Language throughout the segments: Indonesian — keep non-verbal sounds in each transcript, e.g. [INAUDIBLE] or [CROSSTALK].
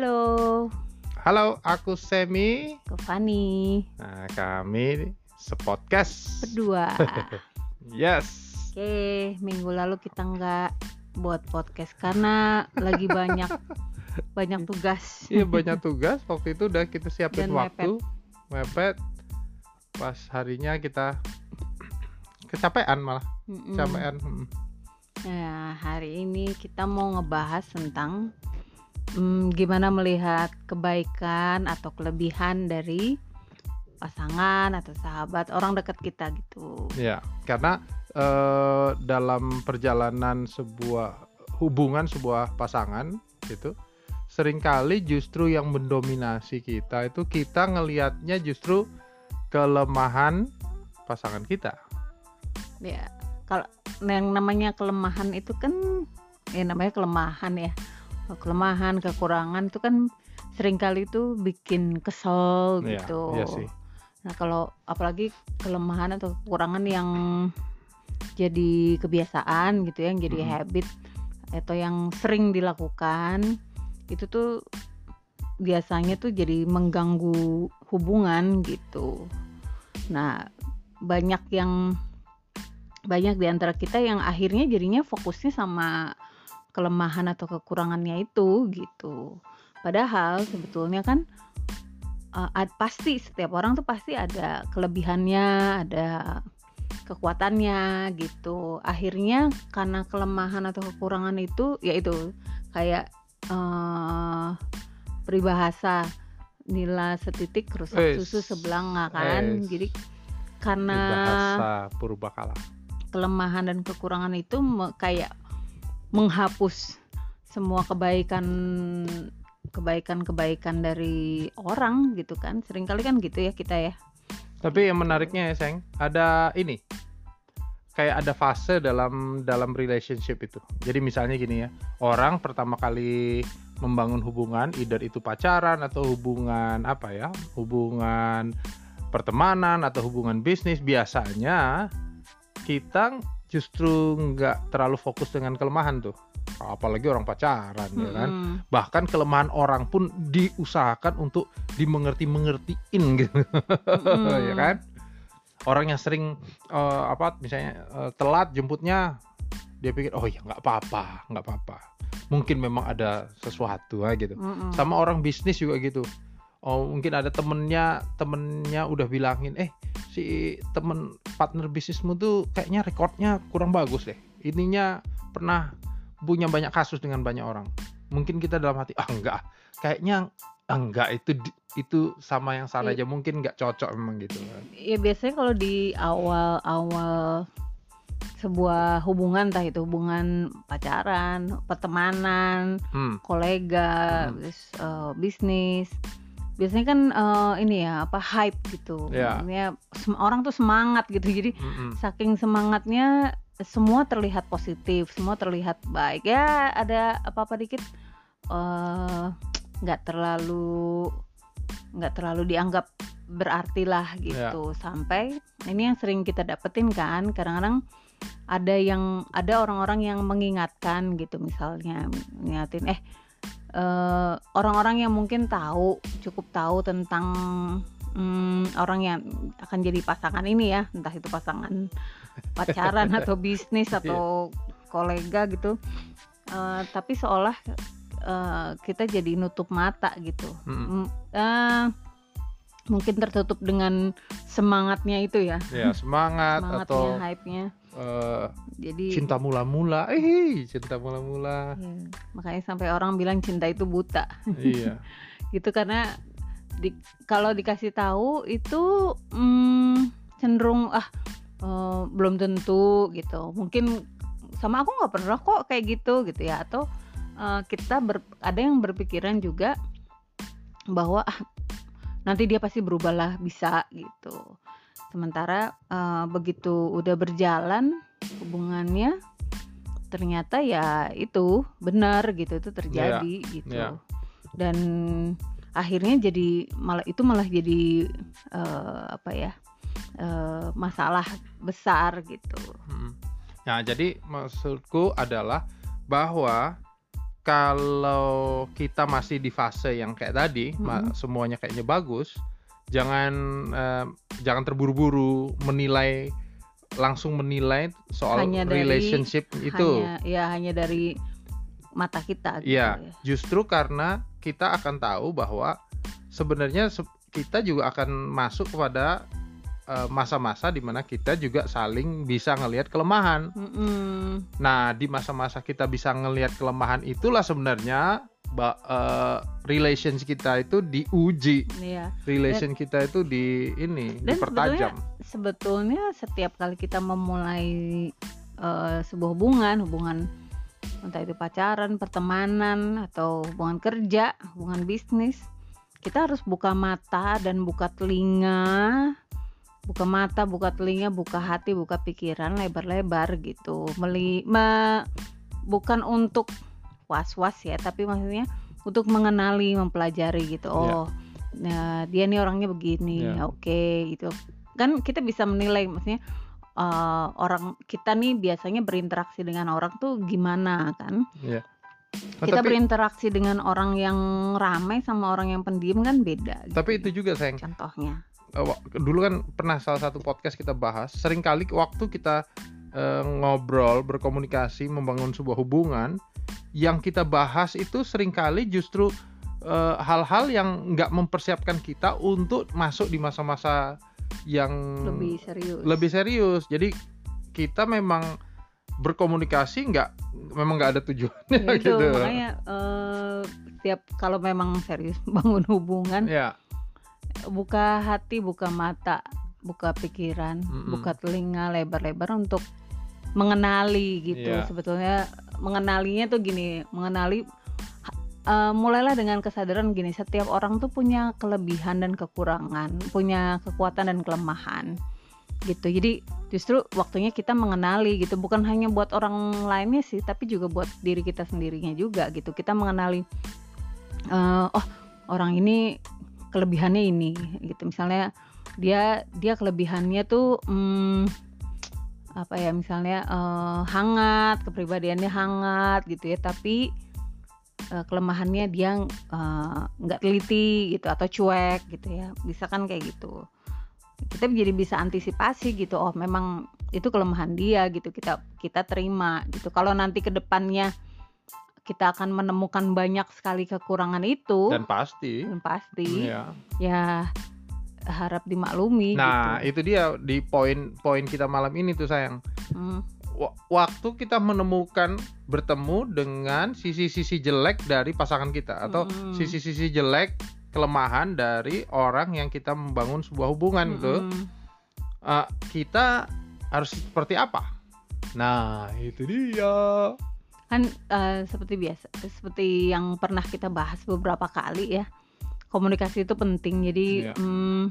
Halo, Halo, aku Semi. ke Fani Nah, kami sepodcast. berdua. [LAUGHS] Yes. Oke, minggu lalu kita nggak buat podcast karena lagi banyak [LAUGHS] banyak tugas. Iya banyak tugas. Waktu itu udah kita siapin Dan waktu, mepet. Pas harinya kita kecapean malah, kecapean. Mm. Nah, hari ini kita mau ngebahas tentang mm, gimana melihat kebaikan atau kelebihan dari pasangan atau sahabat orang dekat kita gitu. Ya, karena eh, dalam perjalanan sebuah hubungan sebuah pasangan itu sering kali justru yang mendominasi kita itu kita ngelihatnya justru kelemahan pasangan kita. Ya, kalau yang namanya kelemahan itu kan ya namanya kelemahan ya. Kelemahan, kekurangan itu kan sering kali itu bikin kesel Iya, gitu. iya sih. Nah, kalau apalagi kelemahan atau kekurangan yang jadi kebiasaan gitu ya, yang jadi Mm-mm. habit atau yang sering dilakukan itu tuh biasanya tuh jadi mengganggu hubungan gitu. Nah, banyak yang banyak di antara kita yang akhirnya jadinya fokusnya sama kelemahan atau kekurangannya itu gitu. Padahal sebetulnya kan uh, ad- pasti setiap orang tuh pasti ada kelebihannya, ada kekuatannya gitu. Akhirnya karena kelemahan atau kekurangan itu yaitu kayak uh, peribahasa nila setitik rusak Wes. susu sebelanga kan. Wes. Jadi karena Bahasa purbakala. kelemahan dan kekurangan itu me- kayak menghapus semua kebaikan kebaikan-kebaikan dari orang gitu kan sering kali kan gitu ya kita ya Tapi yang menariknya ya, Seng, ada ini. Kayak ada fase dalam dalam relationship itu. Jadi misalnya gini ya, orang pertama kali membangun hubungan, either itu pacaran atau hubungan apa ya, hubungan pertemanan atau hubungan bisnis, biasanya kita justru nggak terlalu fokus dengan kelemahan tuh. Apalagi orang pacaran ya kan? Bahkan kelemahan orang pun diusahakan untuk dimengerti-mengertiin gitu. Mm-mm. [LAUGHS] ya kan? Orang yang sering eh, apa misalnya eh, telat jemputnya dia pikir oh ya nggak apa-apa nggak apa-apa. Mungkin memang ada sesuatu ah, gitu. Mm-mm. sama orang bisnis juga gitu oh mungkin ada temennya temennya udah bilangin eh si temen partner bisnismu tuh kayaknya rekornya kurang bagus deh. Ininya pernah punya banyak kasus dengan banyak orang. Mungkin kita dalam hati ah enggak. Kayaknya ah, enggak. Itu itu sama yang Iya. aja. Mungkin nggak cocok memang gitu. Kan ya biasanya kalau di awal-awal sebuah hubungan entah itu hubungan pacaran pertemanan hmm, kolega Hmm. terus, eh, bisnis biasanya kan eh, ini ya apa hype gitu. Ya. Maksudnya sem- orang tuh semangat gitu. [LAUGHS] Jadi mm-mm. saking semangatnya semua terlihat positif semua terlihat baik. Ya ada apa-apa dikit eh, nggak terlalu nggak terlalu dianggap berarti lah gitu. Sampai ini yang sering kita dapetin kan kadang-kadang ada yang ada orang-orang yang mengingatkan gitu misalnya ngingatin eh eh, orang-orang yang mungkin tahu cukup tahu tentang hmm, orang yang akan jadi pasangan ini ya entah itu pasangan [LAUGHS] pacaran atau bisnis atau kolega gitu. Eh, tapi seolah eh, kita jadi nutup mata gitu. Mm-mm. M- eh, mungkin tertutup dengan semangatnya itu ya. Ya semangat semangatnya atau hype-nya eh, jadi cinta mula-mula. Eh cinta mula-mula. Ya, makanya sampai orang bilang cinta itu buta. Iya. [LAUGHS] Gitu karena di, kalau dikasih tahu itu mm, cenderung ah eh, belum tentu gitu. Mungkin sama aku nggak pernah kok kayak gitu gitu ya. Atau eh, kita ber- ada yang berpikiran juga bahwa ah nanti dia pasti berubah lah bisa gitu sementara eh, begitu udah berjalan hubungannya ternyata ya itu benar gitu itu terjadi gitu iya. dan akhirnya jadi malah itu malah jadi eh, apa ya eh, masalah besar gitu Mm. Nah, jadi maksudku adalah bahwa kalau kita masih di fase yang kayak tadi, Mm-mm. semuanya kayaknya bagus, jangan eh, jangan terburu-buru menilai langsung menilai soal Hanya dari- relationship itu. hanya ya hanya dari mata kita gitu Iya, ya. justru karena kita akan tahu bahwa sebenarnya se- kita juga akan masuk kepada eh, masa-masa di mana kita juga saling bisa ngelihat kelemahan. Mm-mm. Nah, di masa-masa kita bisa ngelihat kelemahan itulah sebenarnya ba- eh, relations kita itu diuji, Iya. relation kita itu di ini Dan dipertajam. sebetulnya setiap kali kita memulai eh, sebuah hubungan, hubungan entah itu pacaran, pertemanan atau hubungan kerja, hubungan bisnis, kita harus buka mata dan buka telinga, buka mata, buka telinga, buka hati, buka pikiran lebar-lebar gitu. Meli me- bukan untuk was-was ya, tapi maksudnya untuk mengenali, mempelajari gitu. Iya. Oh, nah, dia nih orangnya begini, Iya. oke gitu. Kan kita bisa menilai maksudnya eh, orang kita nih biasanya berinteraksi dengan orang tuh gimana kan? Iya. Nah, kita tapi, berinteraksi dengan orang yang ramai sama orang yang pendiam kan beda. tapi gitu. itu juga sayang. contohnya. Eh, dulu kan pernah salah satu podcast kita bahas sering kali waktu kita eh, ngobrol berkomunikasi membangun sebuah hubungan yang kita bahas itu sering kali justru eh, hal-hal yang nggak mempersiapkan kita untuk masuk di masa-masa yang Lebih serius. Lebih serius jadi kita memang berkomunikasi nggak memang nggak ada tujuannya Ya itu gitu makanya eh, setiap kalau memang serius [LAUGHS] bangun hubungan ya buka hati buka mata buka pikiran Mm-mm. buka telinga lebar-lebar untuk mengenali gitu. Iya. sebetulnya mengenalinya tuh gini mengenali eh, mulailah dengan kesadaran gini setiap orang tuh punya kelebihan dan kekurangan punya kekuatan dan kelemahan gitu. Jadi justru waktunya kita mengenali gitu bukan hanya buat orang lainnya sih tapi juga buat diri kita sendirinya juga gitu. Kita mengenali eh, oh orang ini kelebihannya ini gitu. Misalnya dia dia kelebihannya tuh hmm, apa ya misalnya eh, hangat kepribadiannya hangat gitu ya tapi eh, kelemahannya dia eh, nggak teliti gitu atau cuek gitu ya bisa kan kayak gitu. Kita jadi bisa antisipasi gitu oh memang itu kelemahan dia gitu kita kita terima gitu. Kalau nanti ke depannya kita akan menemukan banyak sekali kekurangan itu dan pasti. dan pasti ya ya harap dimaklumi nah gitu. itu dia di poin-poin kita malam ini tuh sayang Hmm, wa- waktu kita menemukan bertemu dengan sisi-sisi jelek dari pasangan kita atau Mm-mm. sisi-sisi jelek kelemahan dari orang yang kita membangun sebuah hubungan gitu mm-mm. Eh, kita harus seperti apa nah itu dia kan eh, seperti biasa seperti yang pernah kita bahas beberapa kali ya komunikasi itu penting jadi Iya. mm,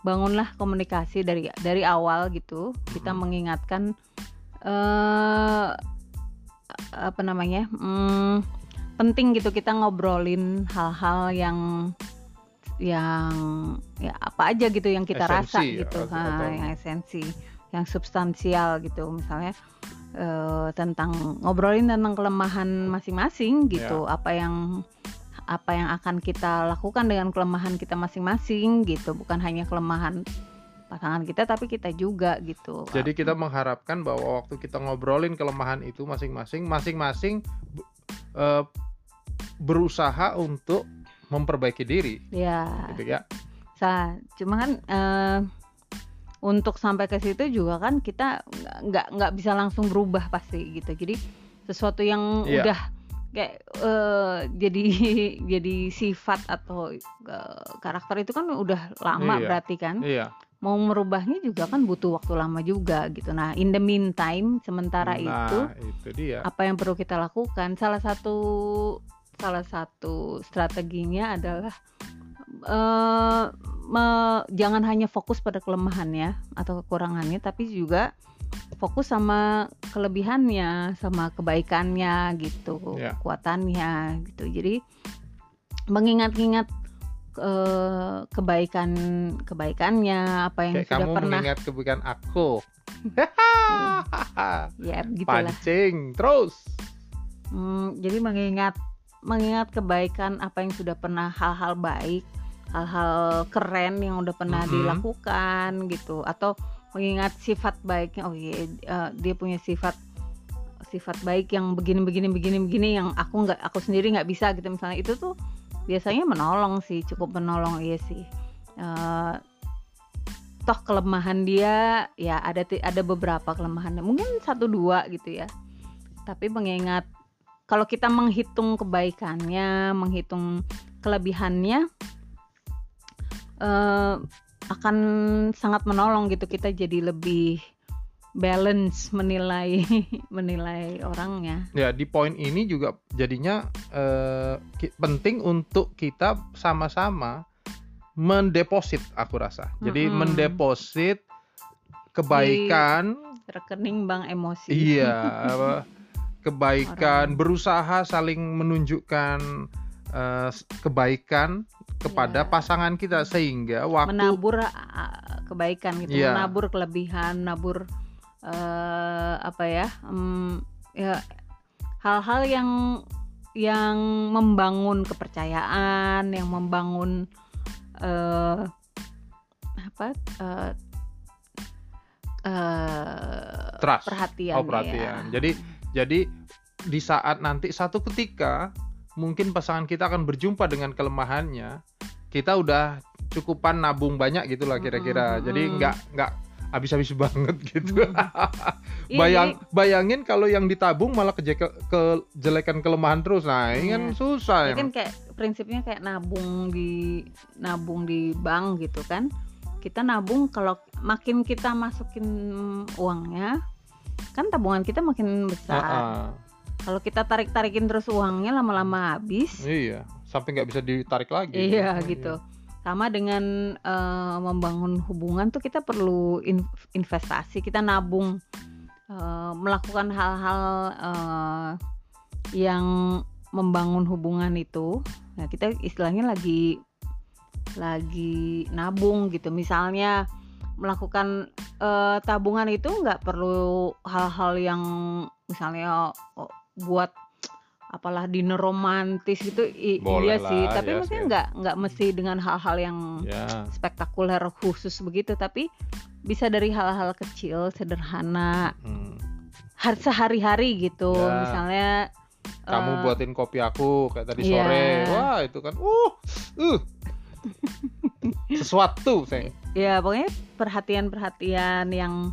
bangunlah komunikasi dari dari awal gitu kita Mm. mengingatkan eh apa namanya mm, penting gitu kita ngobrolin hal-hal yang yang ya apa aja gitu yang kita rasa Esensi, gitu atau- ha, atau- yang esensi yang substansial gitu misalnya eh, tentang ngobrolin tentang kelemahan masing-masing gitu Ya. apa yang apa yang akan kita lakukan dengan kelemahan kita masing-masing gitu. Bukan hanya kelemahan pasangan kita tapi kita juga gitu. Jadi kita mengharapkan bahwa waktu kita ngobrolin kelemahan itu masing-masing masing-masing eh, berusaha untuk memperbaiki diri. Ya. Gitu ya. Sa cuma kan eh, untuk sampai ke situ juga kan kita nggak nggak bisa langsung berubah pasti gitu. Jadi sesuatu yang Iya. udah kayak eh, jadi [LAUGHS] jadi sifat atau eh, karakter itu kan udah lama Iya. berarti kan? Iya. Mau merubahnya juga kan butuh waktu lama juga gitu. Nah in the meantime sementara nah itu itu dia. apa yang perlu kita lakukan? Salah satu salah satu strateginya adalah eh, me- jangan hanya fokus pada kelemahannya atau kekurangannya tapi juga fokus sama kelebihannya sama kebaikannya gitu Ya. kekuatannya gitu. Jadi mengingat-ingat eh, kebaikan kebaikannya apa yang kayak sudah kamu pernah mengingat kebaikan aku. [LAUGHS] Ya gitulah pancing terus. Hmm, jadi mengingat mengingat kebaikan apa yang sudah pernah hal-hal baik hal-hal keren yang udah pernah Mhm. dilakukan gitu. Atau mengingat sifat baiknya oh iya eh, dia punya sifat sifat baik yang begini begini begini begini yang aku nggak aku sendiri nggak bisa gitu. Misalnya itu tuh biasanya menolong sih cukup menolong iya sih. Eh, toh kelemahan dia ya ada ada beberapa kelemahannya mungkin satu dua gitu ya. Tapi mengingat kalau kita menghitung kebaikannya menghitung kelebihannya eh, akan sangat menolong gitu kita jadi lebih balance menilai [LAUGHS] menilai orangnya Ya di poin ini juga jadinya eh, penting untuk kita sama-sama mendeposit aku rasa. Jadi Mm-mm. mendeposit kebaikan, rekening bank emosi iya, [LAUGHS] kebaikan, Orang. berusaha saling menunjukkan eh, s- kebaikan kepada Ya. pasangan kita sehingga waktu menabur uh, kebaikan gitu Iya. menabur kelebihan menabur eh, apa ya em, ya hal-hal yang yang membangun kepercayaan yang membangun eh apa eh eh, Trust. perhatian Oh, perhatian. ya. Jadi jadi di saat nanti satu ketika mungkin pasangan kita akan berjumpa dengan kelemahannya, kita udah cukupan nabung banyak gitulah kira-kira. Mm-mm, Jadi nggak nggak habis-habis [LAUGHS] banget gitu. Mm. [LAUGHS] Iya, Bayang bayangin kalau yang ditabung malah kejeke- kejelekan kelemahan terus. Nah, ini kan Iya. susah Ya kan kayak prinsipnya kayak nabung di nabung di bank gitu kan kita nabung kalau makin kita masukin uangnya kan tabungan kita makin besar Ah, kalau kita tarik tarikin terus uangnya lama-lama habis. Iya, sampai nggak bisa ditarik lagi. iya. gitu. Sama dengan eh, membangun hubungan tuh kita perlu in- investasi. Kita nabung eh, melakukan hal-hal eh, yang membangun hubungan itu. Nah kita istilahnya lagi lagi nabung gitu. Misalnya melakukan eh, tabungan itu nggak perlu hal-hal yang misalnya oh, buat apalah dinner romantis gitu i- Boleh iya sih tapi ya maksudnya sih. nggak nggak mesti dengan hal-hal yang Ya. spektakuler khusus begitu tapi bisa dari hal-hal kecil sederhana Hmm. har sehari-hari gitu Ya. misalnya kamu eh, buatin kopi aku kayak tadi iya. sore wah itu kan uh uh [LAUGHS] sesuatu saya ya pokoknya perhatian-perhatian yang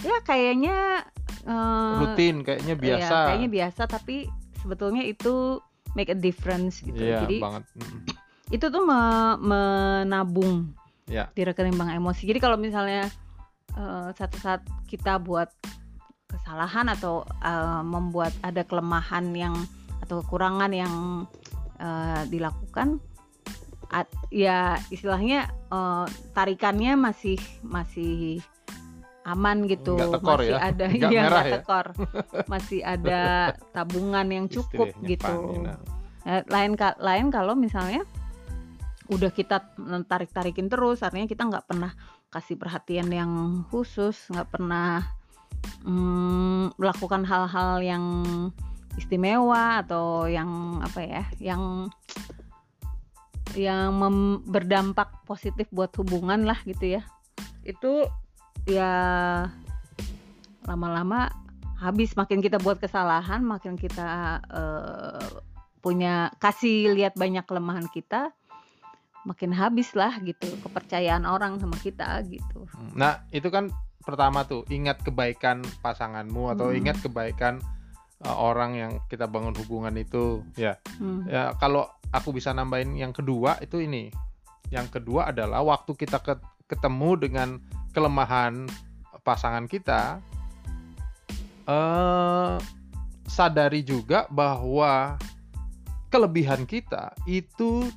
ya kayaknya eh, rutin kayaknya ya, biasa kayaknya biasa tapi sebetulnya itu make a difference gitu iya jadi banget [CLEARS THROAT] itu tuh me- menabung Ya. di rekening bank emosi. Jadi kalau misalnya eh, satu saat kita buat kesalahan atau eh, membuat ada kelemahan yang atau kekurangan yang eh, dilakukan, at- ya istilahnya eh, tarikannya masih masih aman gitu, Nggak tekor masih ya? ada Nggak iya, merah ya? tekor, masih ada tabungan yang cukup Istilahnya gitu. Nah. Eh, lain lain kalau misalnya udah kita tarik tarikin terus artinya kita nggak pernah kasih perhatian yang khusus nggak pernah mm, melakukan hal-hal yang istimewa atau yang apa ya yang yang mem- berdampak positif buat hubungan lah gitu ya itu ya lama-lama habis makin kita buat kesalahan makin kita eh, punya kasih lihat banyak kelemahan kita makin habis lah gitu kepercayaan orang sama kita gitu nah itu kan pertama tuh ingat kebaikan pasanganmu atau Mm. ingat kebaikan uh, orang yang kita bangun hubungan itu ya Hmm. ya kalau aku bisa nambahin yang kedua itu ini yang kedua adalah waktu kita ke- ketemu dengan kelemahan pasangan kita eh sadari juga bahwa kelebihan kita itu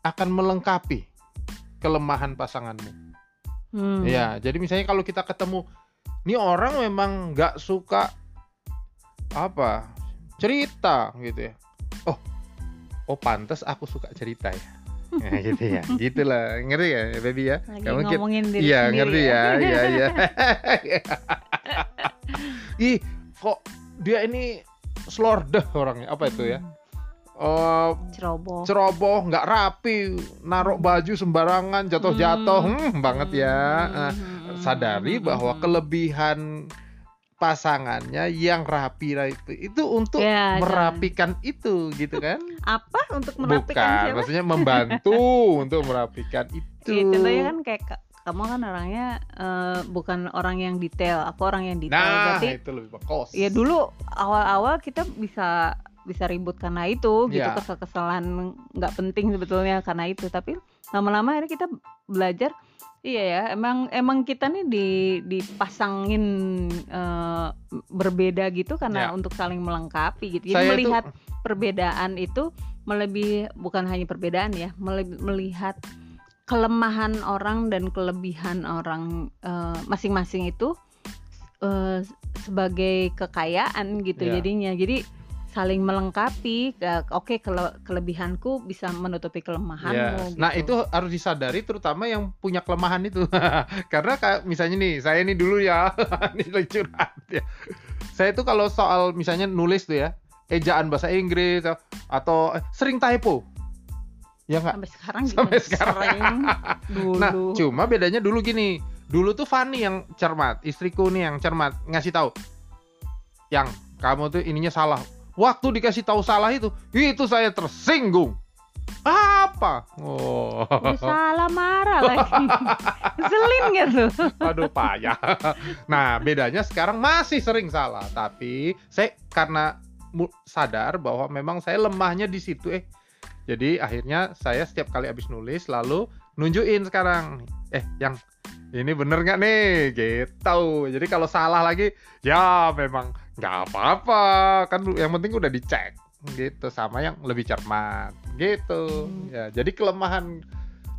akan melengkapi kelemahan pasanganmu Hmm. Ya, jadi misalnya kalau kita ketemu, nih orang memang nggak suka apa cerita gitu ya. Oh, oh pantas aku suka cerita ya. Nah, gitu ya, [LAUGHS] gitulah, ngerti ya, baby ya. lagi Kamu kit- ngomongin diri Iya, ngerti ya, [LAUGHS] iya, iya. [LAUGHS] Ih, kok dia ini slordeh orangnya, apa itu ya? eh, ceroboh ceroboh, nggak rapi, naruh baju sembarangan, jatuh-jatuh, Hmm. hmm, banget ya. Eh, Hmm. sadari bahwa Hmm. kelebihan pasangannya yang rapi lah itu itu untuk Ya, merapikan itu gitu kan? Apa? Untuk bukan merapikan siapa? maksudnya membantu [LAUGHS] untuk merapikan itu. Contohnya kan kayak ka- kamu kan orangnya eh, bukan orang yang detail, aku orang yang detail. nah Berarti itu lebih bagus ya dulu awal-awal kita bisa bisa ribut karena itu gitu Ya. kesel-keselan nggak penting sebetulnya karena itu tapi lama-lama akhirnya kita belajar iya ya emang emang kita nih di dipasangin eh, berbeda gitu karena Ya. untuk saling melengkapi gitu jadi saya melihat tuh perbedaan itu melebih bukan hanya perbedaan ya mele- melihat kelemahan orang dan kelebihan orang eh, masing-masing itu eh, sebagai kekayaan gitu Ya. jadinya jadi saling melengkapi oke kele- kelebihanku bisa menutupi kelemahanmu Yes. Nah gitu. itu harus disadari terutama yang punya kelemahan itu [LAUGHS] karena kayak misalnya nih saya ini dulu ya [LAUGHS] ini curhat ya saya itu kalau soal misalnya nulis tuh ya ejaan bahasa Inggris atau eh, sering typo ya nggak sampai sekarang gitu [LAUGHS] Sampai sekarang. sering dulu Nah, cuma bedanya dulu gini. Dulu tuh Fanny yang cermat, istriku nih yang cermat ngasih tahu. Yang kamu tuh ininya salah. Waktu dikasih tahu salah itu, itu saya tersinggung. Apa? Oh. Salah marah lagi [LAUGHS] selin gitu Aduh payah. Nah, bedanya sekarang masih sering salah, tapi saya karena sadar bahwa memang saya lemahnya di situ eh. Jadi akhirnya saya setiap kali habis nulis lalu nunjukin sekarang eh yang ini bener nggak nih gitu. Jadi kalau salah lagi ya memang nggak apa-apa. Kan yang penting udah dicek. Gitu sama yang lebih cermat. Gitu. Hmm. ya jadi kelemahan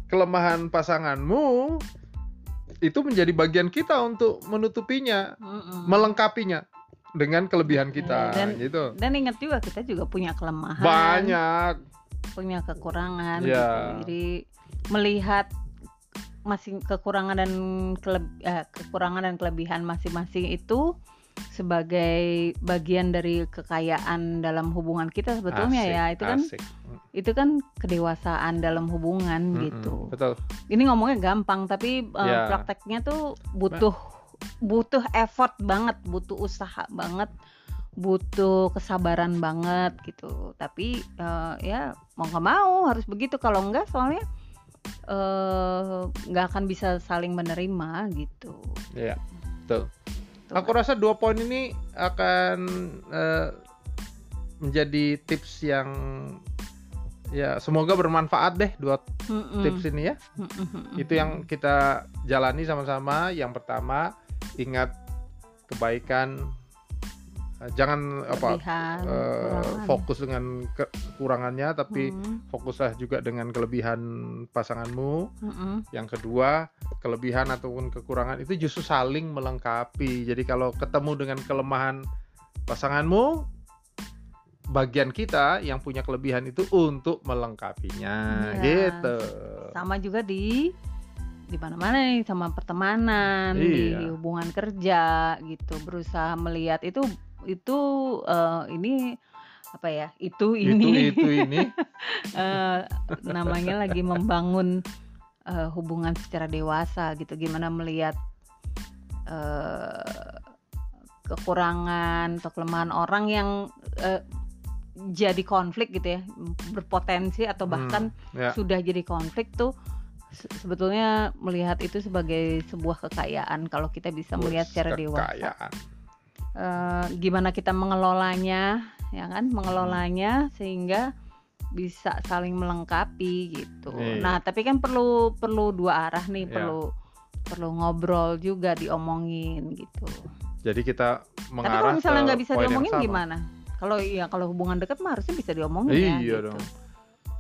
kelemahan pasanganmu itu menjadi bagian kita untuk menutupinya Mm-mm. melengkapinya dengan kelebihan kita. Dan- gitu. dan ingat juga kita juga punya kelemahan. Banyak. Punya kekurangan Ya. gitu. Jadi melihat masing kekurangan dan keleb- eh, kekurangan dan kelebihan masing-masing itu sebagai bagian dari kekayaan dalam hubungan kita sebetulnya Asik, ya itu kan asik. itu kan kedewasaan dalam hubungan Mm-mm, gitu. betul Ini ngomongnya gampang tapi eh, Ya. prakteknya tuh butuh butuh effort banget, butuh usaha banget, butuh kesabaran banget gitu. Tapi eh, ya mau nggak mau harus begitu. Kalau enggak soalnya eh, nggak akan bisa saling menerima gitu. ya betul Tuh. aku rasa dua poin ini akan eh, menjadi tips yang ya semoga bermanfaat deh dua Mm-mm. tips ini ya Mm-mm. itu yang kita jalani sama-sama yang pertama ingat kebaikan jangan apa Kelebihan, kekurangan. fokus dengan ke- kekurangannya tapi Mm, fokuslah juga dengan kelebihan pasanganmu mm-mm. yang kedua kelebihan ataupun kekurangan itu justru saling melengkapi jadi kalau ketemu dengan kelemahan pasanganmu bagian kita yang punya kelebihan itu untuk melengkapinya Iya. gitu sama juga di di mana-mana nih sama pertemanan di Iya. hubungan kerja gitu berusaha melihat itu itu eh, ini apa ya itu itu ini. Itu [LAUGHS] ini. Eh, namanya lagi membangun eh, hubungan secara dewasa gitu. Gimana melihat eh, kekurangan atau kelemahan orang yang eh, jadi konflik gitu ya berpotensi atau Hmm, bahkan ya. sudah jadi konflik tuh se- sebetulnya melihat itu sebagai sebuah kekayaan kalau kita bisa melihat secara dewasa Eh, gimana kita mengelolanya ya kan mengelolanya sehingga bisa saling melengkapi gitu Iya. nah tapi kan perlu perlu dua arah nih Iya. perlu perlu ngobrol juga diomongin gitu jadi kita tapi mengarah kalau misalnya nggak bisa diomongin gimana kalau iya kalau hubungan dekat mah harusnya bisa diomongin ya iya gitu. dong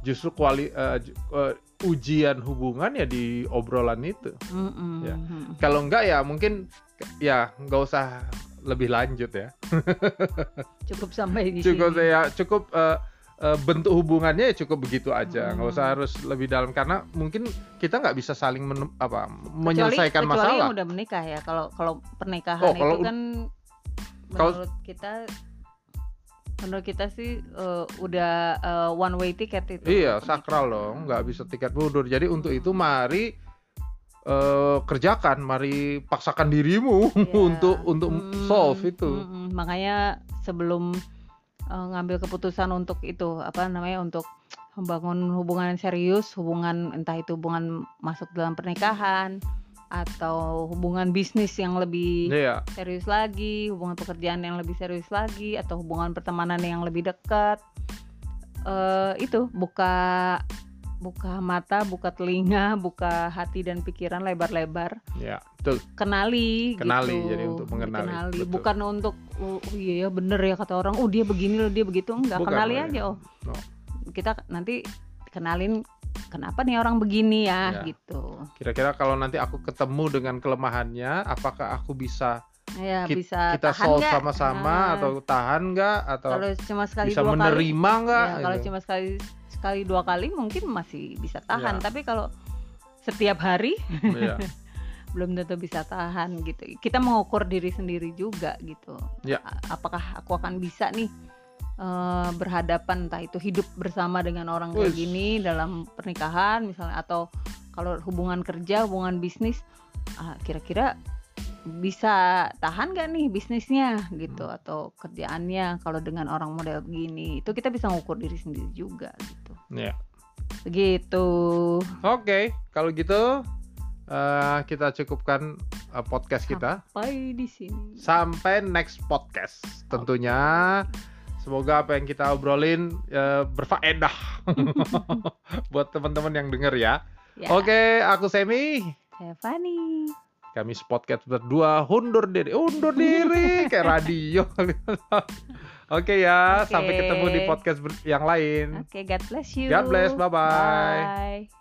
justru kuali ju- eh, ujian hubungan ya di obrolan itu Mm-mm. Ya. kalau enggak ya mungkin ya nggak usah lebih lanjut ya. [LAUGHS] Cukup sampai di cukup sini. ya cukup eh, bentuk hubungannya ya cukup begitu aja. Nggak usah Hmm. harus lebih dalam karena mungkin kita nggak bisa saling apa kecuali, menyelesaikan kecuali masalah. yang udah menikah ya. Kalau kalau pernikahan Oh, kalau itu kan kalau- menurut kita menurut kita sih eh, udah eh, one way ticket itu Iya, sakral dong, nggak bisa tiket mundur. Jadi untuk itu mari eh, kerjakan, mari paksakan dirimu [LAUGHS] Iya. untuk untuk Mm, solve itu. mm, mm. makanya sebelum eh, ngambil keputusan untuk itu apa namanya untuk membangun hubungan yang serius hubungan entah itu hubungan masuk dalam pernikahan atau hubungan bisnis yang lebih Iya, serius lagi, hubungan pekerjaan yang lebih serius lagi, atau hubungan pertemanan yang lebih dekat. eh itu buka buka mata, buka telinga, buka hati dan pikiran lebar-lebar. iya, betul. Kenali, Kenali, gitu. jadi untuk mengenali, betul. bukan untuk oh, oh iya ya bener ya kata orang, oh dia begini loh, dia begitu enggak. Bukan, Kenali aja ya. oh. No. Kita nanti kenalin kenapa nih orang begini ya, Ya. gitu. Kira-kira kalau nanti aku ketemu dengan kelemahannya, apakah aku bisa Ya Kit- bisa kita tahan solve sama-sama Nah. atau tahan nggak atau kalau cuma sekali bisa dua menerima nggak? ya, kalau gitu. cuma sekali sekali dua kali mungkin masih bisa tahan Ya. tapi kalau setiap hari Iya. [LAUGHS] belum tentu bisa tahan gitu kita mengukur diri sendiri juga gitu. A- apakah aku akan bisa nih eh, berhadapan entah itu hidup bersama dengan orang kayak gini dalam pernikahan misalnya atau kalau hubungan kerja hubungan bisnis ah, kira-kira bisa tahan gak nih bisnisnya gitu Hmm. atau kerjaannya kalau dengan orang model begini itu kita bisa ngukur diri sendiri juga gitu Iya. begitu Oke, kalau gitu eh, kita cukupkan eh, podcast kita. sampai di sini Sampai next podcast tentunya. Semoga apa yang kita obrolin eh, berfaedah [LAUGHS] buat teman-teman yang denger ya. ya Oke, aku Semi. Stefani Kami podcast berdua undur diri, undur diri kayak radio. [LAUGHS] Oke ya, Oke. sampai ketemu di podcast yang lain. oke God bless you God bless, bye-bye. bye